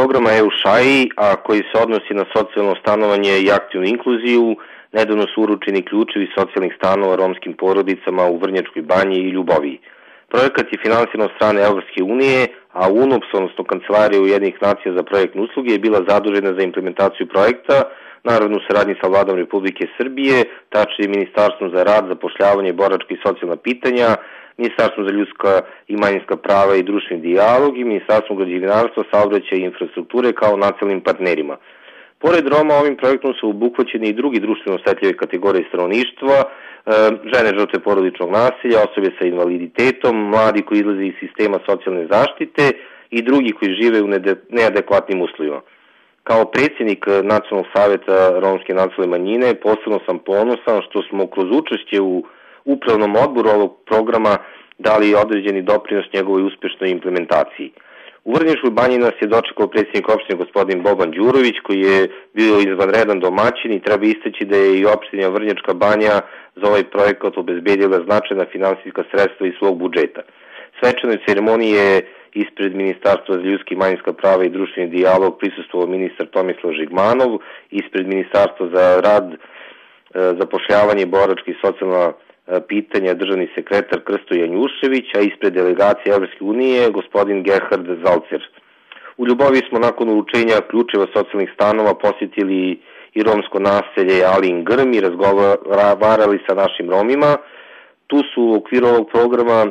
programa EU a koji se odnosi na socijalno stanovanje i aktivnu inkluziju, nedavno su uručeni ključevi socijalnih stanova romskim porodicama u Vrnjačkoj banji i Ljuboviji. Projekat je finansiran od strane Evropske unije, a UNOPS, odnosno Kancelarija Ujednih nacija za projektne usluge, je bila zadužena za implementaciju projekta, naravno u saradnji sa vladom Republike Srbije, tačnije Ministarstvom za rad, zapošljavanje, boračke i socijalna pitanja, ministarstvo za ljudska i manjinska prava i društveni dijalog i Ministarstvom građevinarstva, saobraćaja i infrastrukture kao nacionalnim partnerima. Pored Roma ovim projektom su obuhvaćeni i drugi društveno osjetljive kategorije stanovništva, e, žene žrtve porodičnog nasilja, osobe sa invaliditetom, mladi koji izlaze iz sistema socijalne zaštite i drugi koji žive u neadekvatnim uslovima. Kao predsjednik Nacionalnog savjeta Romske nacionalne manjine posebno sam ponosan što smo kroz učešće u upravnom odboru ovog programa dali određeni doprinos njegovoj uspješnoj implementaciji. U Vrnjačkoj banji nas je dočekao predsjednik opštine gospodin Boban Đurović koji je bio izvanredan domaćin i treba istaći da je i opština Vrnjačka banja za ovaj projekat obezbedila značajna finansijska sredstva iz svog budžeta. Svečanoj ceremoniji je ispred Ministarstva za ljudski i manjinska prava i društveni dijalog prisustvovao ministar Tomislav Žigmanov, ispred Ministarstva za rad, e, zapošljavanje, borački i socijalna E, pitanja državni sekretar Krsto Janjušević, a ispred delegacije Evropske unije gospodin Gerhard Zalcer. U Ljubavi smo nakon uručenja ključeva socijalnih stanova posjetili i romsko naselje Alin Grm i razgovarali sa našim Romima. Tu su u okviru ovog programa e,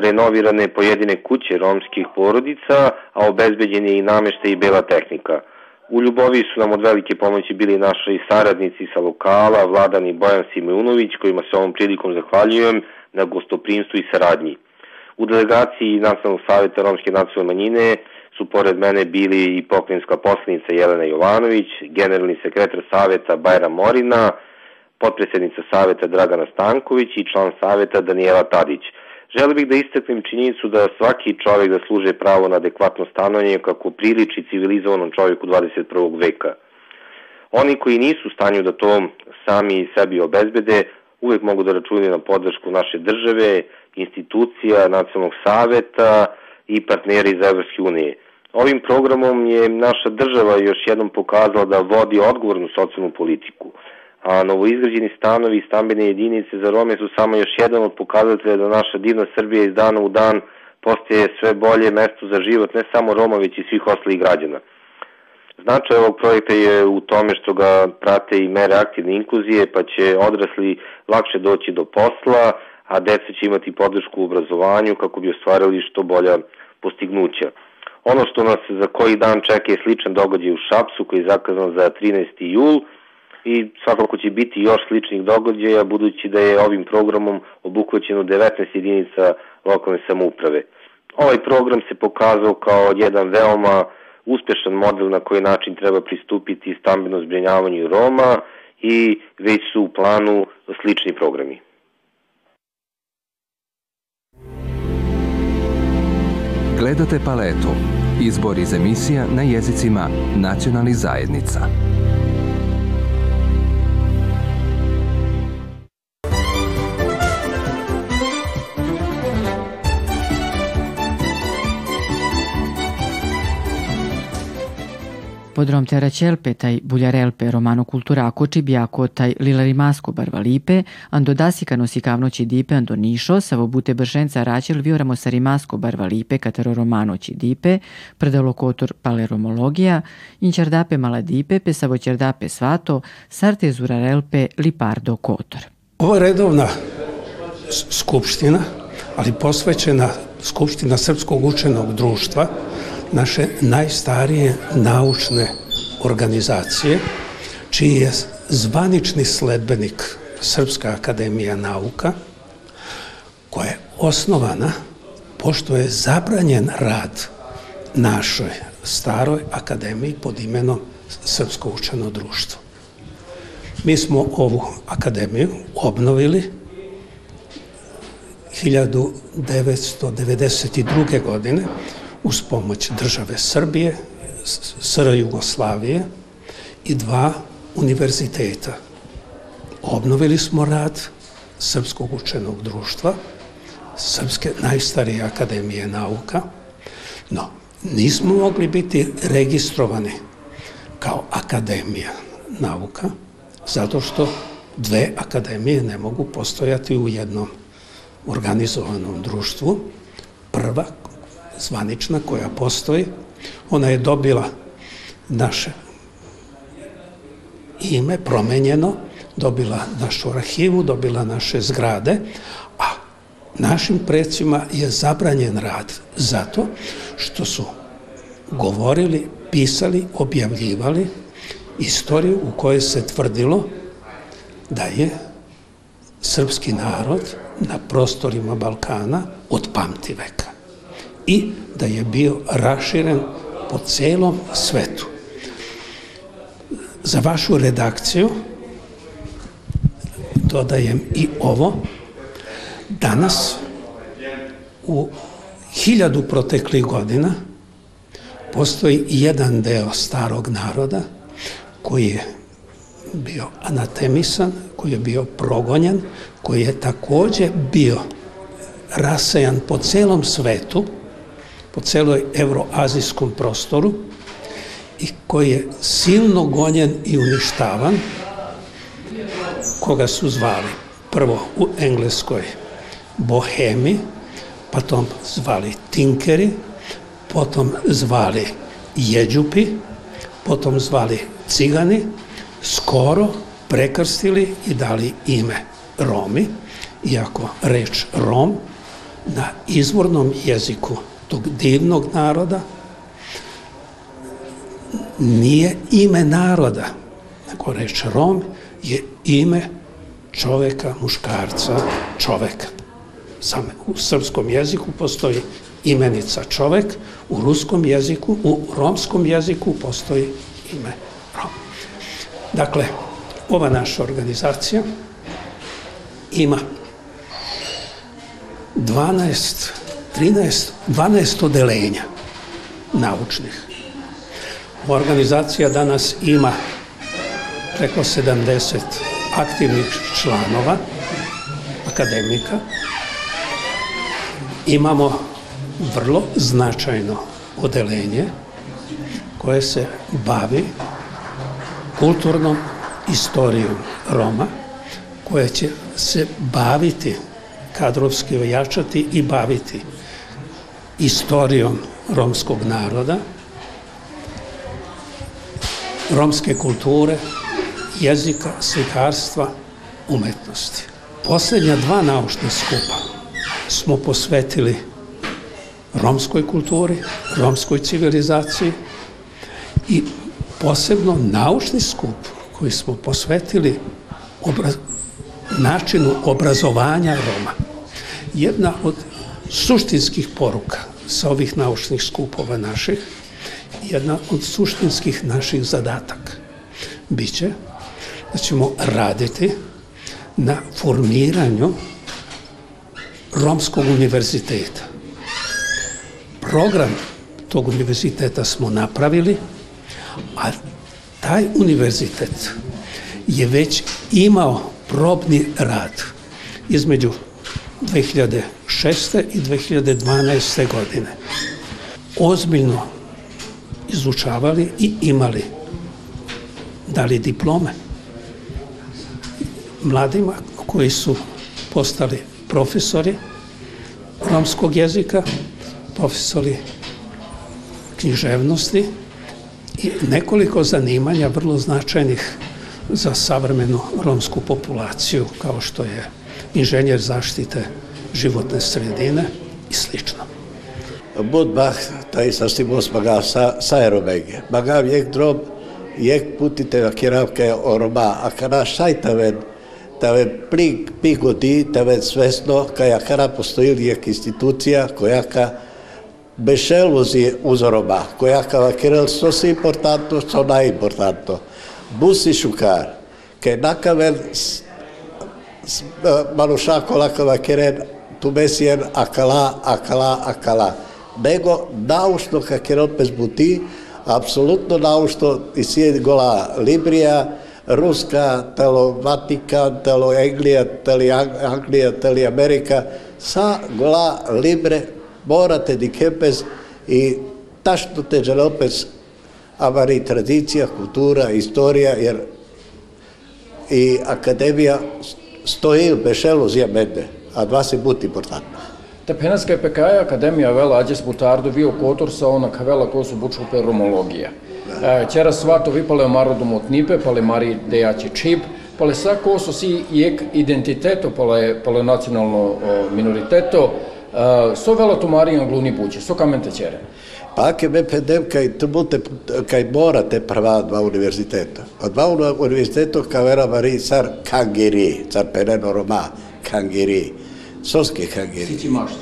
renovirane pojedine kuće romskih porodica, a obezbeđen je i namešta i bela tehnika – u Ljubovi su nam od velike pomoći bili naši saradnici sa lokala, Vladan i Bojan Simeunović, kojima se ovom prilikom zahvaljujem na gostoprimstvu i saradnji. U delegaciji Nacionalnog savjeta Romske nacionalne manjine su pored mene bili i pokrinjska poslanica Jelena Jovanović, generalni sekretar savjeta Bajra Morina, potpredsjednica savjeta Dragana Stanković i član savjeta Danijela Tadić – Žele bih da istaknem činjenicu da svaki čovjek da služe pravo na adekvatno stanovanje kako priliči civilizovanom čovjeku 21. veka. Oni koji nisu u stanju da to sami sebi obezbede, uvek mogu da računaju na podršku naše države, institucija, nacionalnog saveta i partneri iz Evropske unije. Ovim programom je naša država još jednom pokazala da vodi odgovornu socijalnu politiku – a novoizgrađeni stanovi i stambene jedinice za Rome su samo još jedan od pokazatelja da naša divna Srbija iz dana u dan postaje sve bolje mesto za život ne samo Roma, već i svih ostalih građana. Značaj ovog projekta je u tome što ga prate i mere aktivne inkluzije, pa će odrasli lakše doći do posla, a deca će imati podršku u obrazovanju kako bi ostvarili što bolja postignuća. Ono što nas za koji dan čeka je sličan događaj u Šapsu koji je zakazan za 13. jul, i svakako će biti još sličnih događaja budući da je ovim programom obuhvaćeno 19 jedinica lokalne samouprave. Ovaj program se pokazao kao jedan veoma uspješan model na koji način treba pristupiti stambeno zbrinjavanju Roma i već su u planu slični programi. Gledate paletu. Izbor iz emisija na jezicima nacionalnih zajednica. Podromtera taj buljarelpe romano kulturako čibiako taj lilarimasko barvalipe, andodasika kavnoći dipe andonišo, savobute bršenca račel vioramo Barva barvalipe katero romanoći dipe, predalokotor paleromologija, inčardape maladipe, Čardape, svato, sarte zurarelpe lipardo kotor. Ovo redovna skupština, ali posvećena skupština Srpskog učenog društva, naše najstarije naučne organizacije, čiji je zvanični sledbenik Srpska akademija nauka, koja je osnovana pošto je zabranjen rad našoj staroj akademiji pod imenom Srpsko učeno društvo. Mi smo ovu akademiju obnovili 1992. godine uz pomoć države Srbije, SR Jugoslavije i dva univerziteta. Obnovili smo rad Srpskog učenog društva, Srpske najstarije akademije nauka, no nismo mogli biti registrovani kao akademija nauka, zato što dve akademije ne mogu postojati u jednom organizovanom društvu. Prva zvanična koja postoji, ona je dobila naše ime promenjeno, dobila našu arhivu, dobila naše zgrade, a našim precima je zabranjen rad zato što su govorili, pisali, objavljivali istoriju u kojoj se tvrdilo da je srpski narod na prostorima Balkana od pamti i da je bio raširen po celom svetu. Za vašu redakciju dodajem i ovo. Danas u hiljadu proteklih godina postoji jedan deo starog naroda koji je bio anatemisan, koji je bio progonjen, koji je također bio rasejan po celom svetu po celoj euroazijskom prostoru i koji je silno gonjen i uništavan, koga su zvali prvo u engleskoj bohemi, potom zvali tinkeri, potom zvali jeđupi, potom zvali cigani, skoro prekrstili i dali ime Romi, iako reč Rom na izvornom jeziku tog divnog naroda nije ime naroda, nego reč Rom je ime čoveka, muškarca, čoveka. Sam u srpskom jeziku postoji imenica čovek, u ruskom jeziku, u romskom jeziku postoji ime Rom. Dakle, ova naša organizacija ima 12 13, 12 odelenja naučnih. Organizacija danas ima preko 70 aktivnih članova, akademika. Imamo vrlo značajno odelenje koje se bavi kulturnom istorijom Roma, koje će se baviti kadrovski ojačati i baviti istorijom romskog naroda, romske kulture, jezika, slikarstva, umetnosti. Posljednja dva naučna skupa smo posvetili romskoj kulturi, romskoj civilizaciji i posebno naučni skup koji smo posvetili načinu obrazovanja Roma. Jedna od suštinskih poruka sa ovih naučnih skupova naših, jedna od suštinskih naših zadataka biće da ćemo raditi na formiranju Romskog univerziteta. Program tog univerziteta smo napravili, a taj univerzitet je već imao probni rad između 2000 2006. i 2012. godine ozbiljno izučavali i imali dali diplome mladima koji su postali profesori romskog jezika, profesori književnosti i nekoliko zanimanja vrlo značajnih za savremenu romsku populaciju kao što je inženjer zaštite životne sredine i sl. Bud bah, to je sasvim most baga sa, sa aerobege. Baga vjek drob, vjek putite na kjeravke oroba, a kada šajta ved, da ve pri pigodi, da ve svesno, kaj je ja kada postojili jek institucija, kojaka bešel vozi uz oroba, kojaka vakirel, što si importanto, što najimportanto. Busi šukar, kaj nakavel, malo šako lako vakirel, ту месиен акала, акала, акала. Него научно как ерот без бути, апсолутно научно и сие гола Либрија, Руска, тело Ватика, тело Англија, тело Англија, тело Америка, са гола Либре, борате ди кепес и ташто те желопес авари традиција, култура, историја, ер и академија стои бешело зја мене. a 20 tako. Tepenanska epk pekaja Akademija vela ađes butardu bio kotor sa onak vela ko su bučku peromologija. Čera e, svato vi pale od Nipe, pale mari dejači čip, pale sa ko su si jek identiteto, pale, nacionalno minoriteto, e, so vela tu mari gluni buči, so kamente čere. Pa ake me kaj tmute, kaj te prva dva univerziteta. A dva univerziteta kavera mari car kangiri, car peneno roma, kangiri. Соске хагери. Сите можете.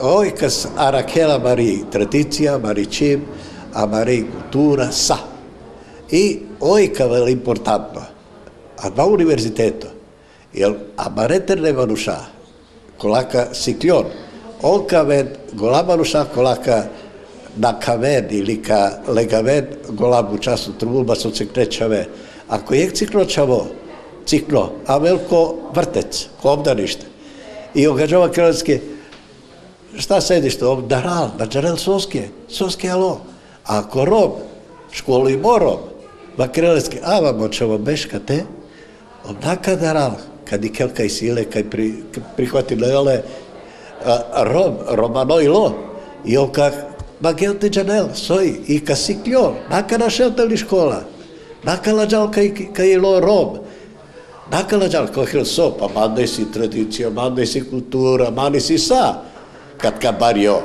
Ој кас аракела бари традиција, бари чим, а бари култура, са. И ој кавел импортантно. А два универзитето. Јел, а баретер не варуша. Колака сиклјон. Он кавен, голама руша колака на кавен или ка легавен голабу часу трубуба со циклечаве. Ако јек циклочаво, цикло, а велко вртец, ко обданиште и огаджава крајски. Шта седиш тоа? Дарал, на да джарел соске, соске ало. Ако роб, школу и мором, во крајски, а во мочево бешка те, однака дарал, кади келка и силе, кај при, прихвати леле, да роб, романо и ло, и оках, ба келте джанел, сој, и касиклјо, нака нашел ли школа, нака ладжал кај, кај ло роб, роб, Накаладжар кохил со, па мане си традиција, мане си култура, мане си са, кад ка барјо.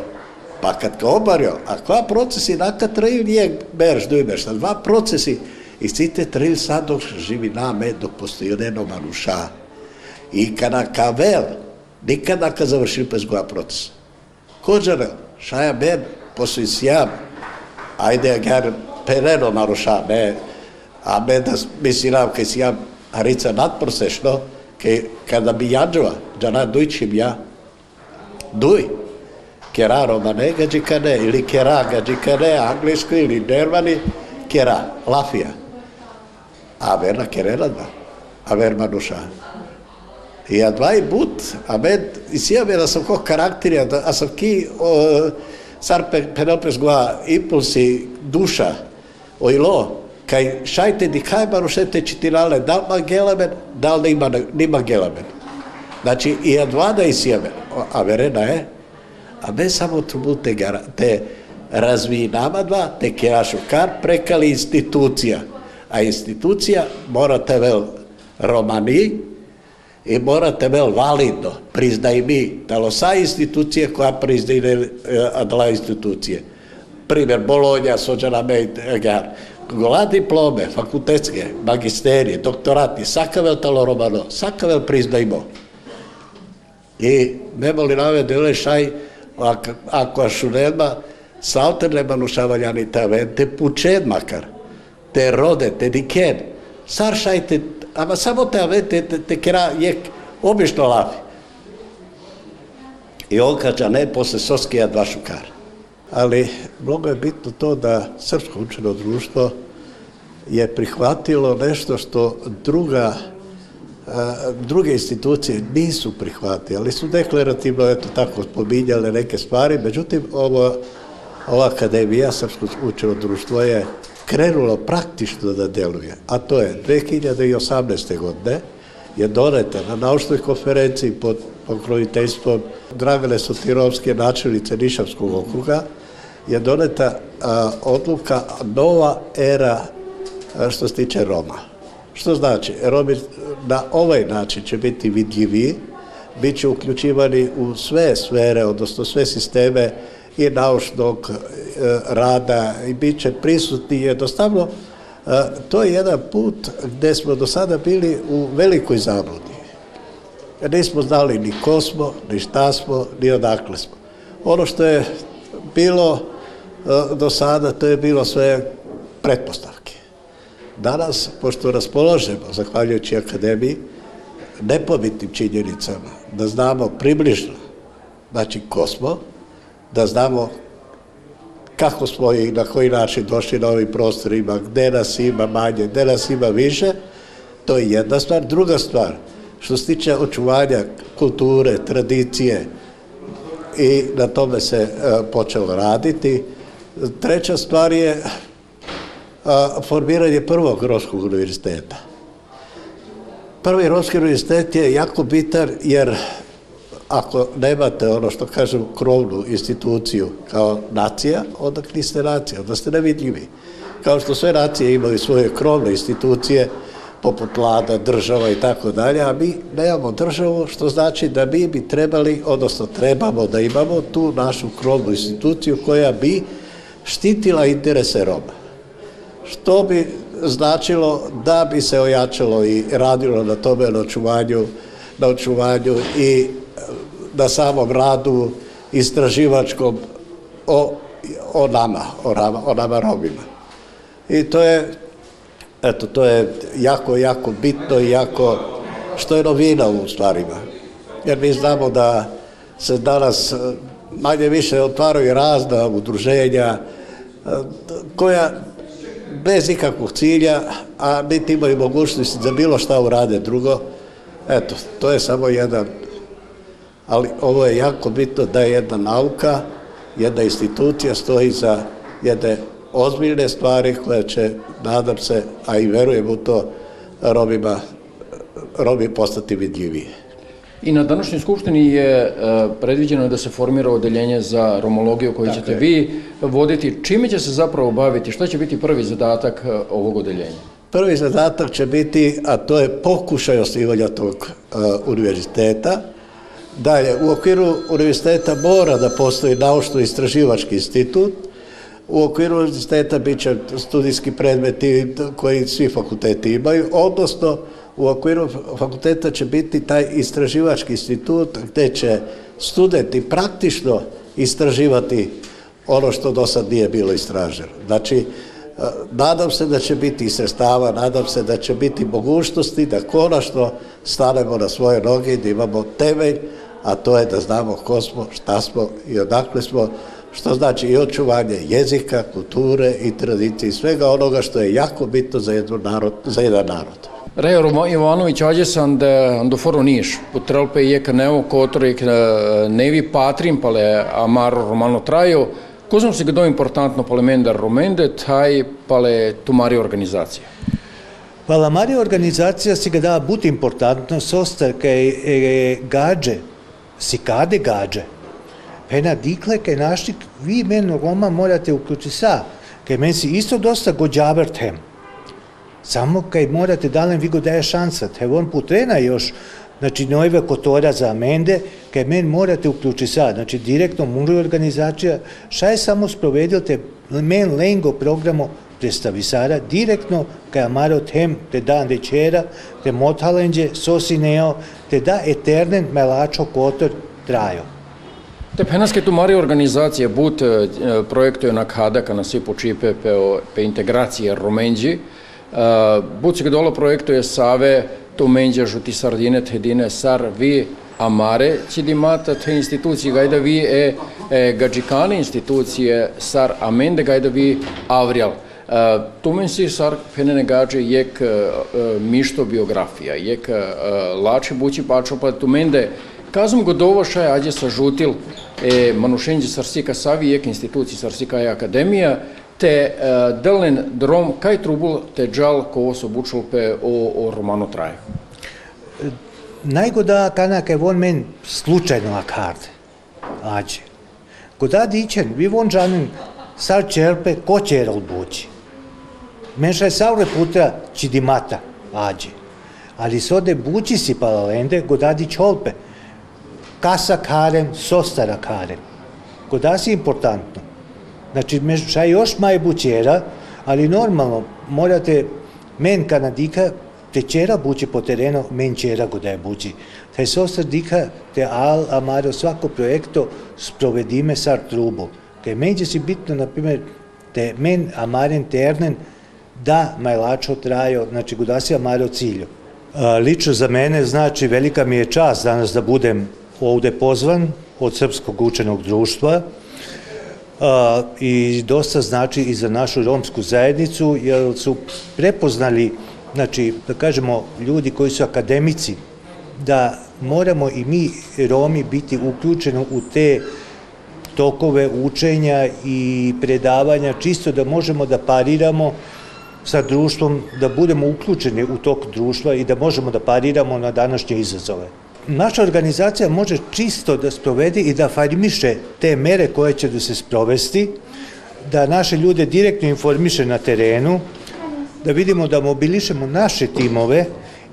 Па кад ка обарјо, а која процеси нака трају ние мерш, дујмеш, на два процеси. И сите трају са док живинаме, док постојонено мануша. И кана кавел, никада ка завршил без која процес. Коджарел, шаја мен, посвисијам, ајде гар перено маруша, не, а мен да мислирам кај сијам а рица надпросешно, ке, када би јаджува, да на дуј дуј, кера романе, гаджи каде, или кера, гаджи каде, англиски или дермани, кера, лафија. А верна керела два, а верма душа. И ја два и бут, а мен, и си ја да сам кој карактер, да, а сам ки, сар Пенелпес гоа, импулси, душа, ојло, kaj šajte di hajmaru šete čitirale, da li ima gelamen, da li nima, nima gelamen. Znači, i da i sjemen, a verena je, a ne samo tu te, te razviji tek te kirašu kar prekali institucija. A institucija morate vel romani i morate vel validno, priznaj mi, da sa institucije koja priznaje dva eh, institucije. Primjer, Bolonja, Sođana Mejte, Egar. Eh, голати пломе, факултетске, магистерије, докторати, сакавел талоромано, сакавел признајмо. И нема ли наве деле шај, ако, ако шу нема, салтер нема нушавањани тавен, те пучен макар, те роде, те дикен, сар шајте, ама само тавен те, те, те кера јек, обично лави. И он кажа, не, после соскија два шукара. ali mnogo je bitno to da srpsko učeno društvo je prihvatilo nešto što druga, druge institucije nisu prihvatile, ali su deklarativno eto tako spominjale neke stvari, međutim ovo, ova akademija Srpsko učeno društvo je krenulo praktično da deluje, a to je 2018. godine je doneta na naučnoj konferenciji pod pokroviteljstvom Dragane Sotirovske načelnice Nišavskog okruga je doneta odluka nova era što se tiče Roma. Što znači? Romi na ovaj način će biti vidljiviji, bit će uključivani u sve sfere, odnosno sve sisteme i naučnog e, rada i bit će prisutni jednostavno. to je jedan put gdje smo do sada bili u velikoj zabludi. Jer nismo znali ni ko smo, ni šta smo, ni odakle smo. Ono što je bilo e, do sada, to je bilo sve pretpostavke. Danas, pošto raspoložemo, zahvaljujući akademiji, nepobitnim činjenicama, da znamo približno, znači ko smo, da znamo kako smo i na koji način došli na ovim prostorima, gde nas ima manje, gde nas ima više, to je jedna stvar. Druga stvar, što se tiče očuvanja kulture, tradicije i na tome se e, počelo raditi. Treća stvar je e, formiranje prvog Rovskog univerziteta. Prvi roski univerzitet je jako bitan jer ako nemate ono što kažem krovnu instituciju kao nacija, onda niste nacija, onda ste nevidljivi. Kao što sve nacije imaju svoje krovne institucije, poput vlada, država i tako dalje, a mi nemamo državu, što znači da mi bi trebali, odnosno trebamo da imamo tu našu krovnu instituciju koja bi štitila interese Roma. Što bi značilo da bi se ojačalo i radilo na tome na očuvanju, na očuvanju i e, na samom radu istraživačkom o, o nama, o, o nama robima. I to je Eto, to je jako, jako bitno i jako, što je novina u stvarima. Jer mi znamo da se danas e, manje više otvaraju razna udruženja e, koja bez ikakvog cilja, a niti imaju mogućnosti za bilo šta urade drugo. Eto, to je samo jedan, ali ovo je jako bitno da je jedna nauka, jedna institucija stoji za jedne ozbiljne stvari koje će, nadam se, a i verujem u to, robima robi postati vidljivije. I na današnjoj skupštini je e, predviđeno da se formira odeljenje za romologiju koju ćete vi voditi. Čime će se zapravo baviti? Što će biti prvi zadatak e, ovog odeljenja? Prvi zadatak će biti, a to je pokušaj osnivanja tog e, univerziteta. Dalje, u okviru univerziteta mora da postoji naučno-istraživački institut, u okviru univerziteta bit će studijski predmeti koji svi fakulteti imaju, odnosno u okviru fakulteta će biti taj istraživački institut gdje će studenti praktično istraživati ono što do sad nije bilo istraženo. Znači, e, nadam se da će biti i sredstava, nadam se da će biti mogućnosti da konačno stanemo na svoje noge i da imamo temelj, a to je da znamo ko smo, šta smo i odakle smo, što znači i očuvanje jezika, kulture i tradicije, svega onoga što je jako bitno za, jedan narod, za jedan narod. Rejo Ivanović, ađe sam da do foru niš. Potrel i je ka e, nemo nevi patrim pale amar romano traju. Ko znam se gdje importantno polemendar pa mendar romende, taj pale tumari organizacija? Pa la mari organizacija se ga da buti importantno sostar kaj e, e, gađe, si kade gađe, pena dikle, kaj naštik, vi meni Roma morate uključiti sa, kaj meni si isto dosta gođabrt hem. Samo kaj morate dalem, vi go daje šansa, hev on putrena još, znači nojve kotora za mende, kaj meni morate uključiti sa, znači direktno muru organizacija, šta je samo sprovedil te men lengo programo predstavisara direktno kaj amaro tem te dan večera, te mothalenđe sosineo, te da eternen melačo kotor trajo. Те пенаске мари организација бут проектој на КАДАКа на се почипе пе, пе интеграција Руменджи. Бут се долу проектој е Саве Туменджа жути сардинет едине сар ви амаре че димата те институции гајда ви е, е гаджикани институција сар Аменде да гајда ви авриал. Тумен си сар пенене гадже јек мишто биографија, јек лаче бучи пачо па туменде Kazum godovo šaj ađe sa žutil e, manušenđe Sarsika Savijek, institucije, Sarsika i Akademija, te e, delen drom kaj trubu te žal ko os o romanu traje? Najgoda kanak je von men slučajno akard ađe. Goda dičen, vi von čerpe ko je buči. Men je savre čidimata ađe. Ali sode buči si palalende godadi čolpe. Casa karem, sostara carem. Kod nas importantno. Znači, šta još maj bućera, ali normalno, morate, men kanadika, te čera bući po terenu, men čera go da je bući. Taj sostar dika, te al amaro svako projekto sprovedime sar trubo. Kaj menđe si bitno, na primjer, te men amaren ternen, da majlačo trajo, znači guda si amaro ciljo. Lično za mene, znači, velika mi je čast danas da budem ovdje pozvan od Srpskog učenog društva i dosta znači i za našu romsku zajednicu jer su prepoznali, znači da kažemo ljudi koji su akademici, da moramo i mi Romi biti uključeni u te tokove učenja i predavanja čisto da možemo da pariramo sa društvom, da budemo uključeni u tok društva i da možemo da pariramo na današnje izazove naša organizacija može čisto da sprovedi i da farmiše te mere koje će da se sprovesti, da naše ljude direktno informiše na terenu, da vidimo da mobilišemo naše timove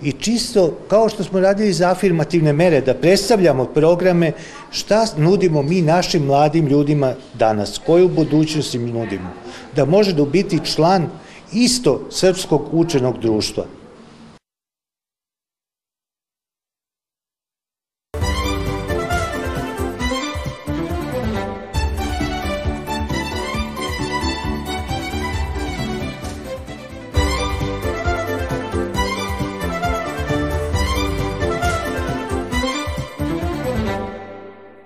i čisto kao što smo radili za afirmativne mere, da predstavljamo programe šta nudimo mi našim mladim ljudima danas, koju budućnost im nudimo, da može da biti član isto srpskog učenog društva.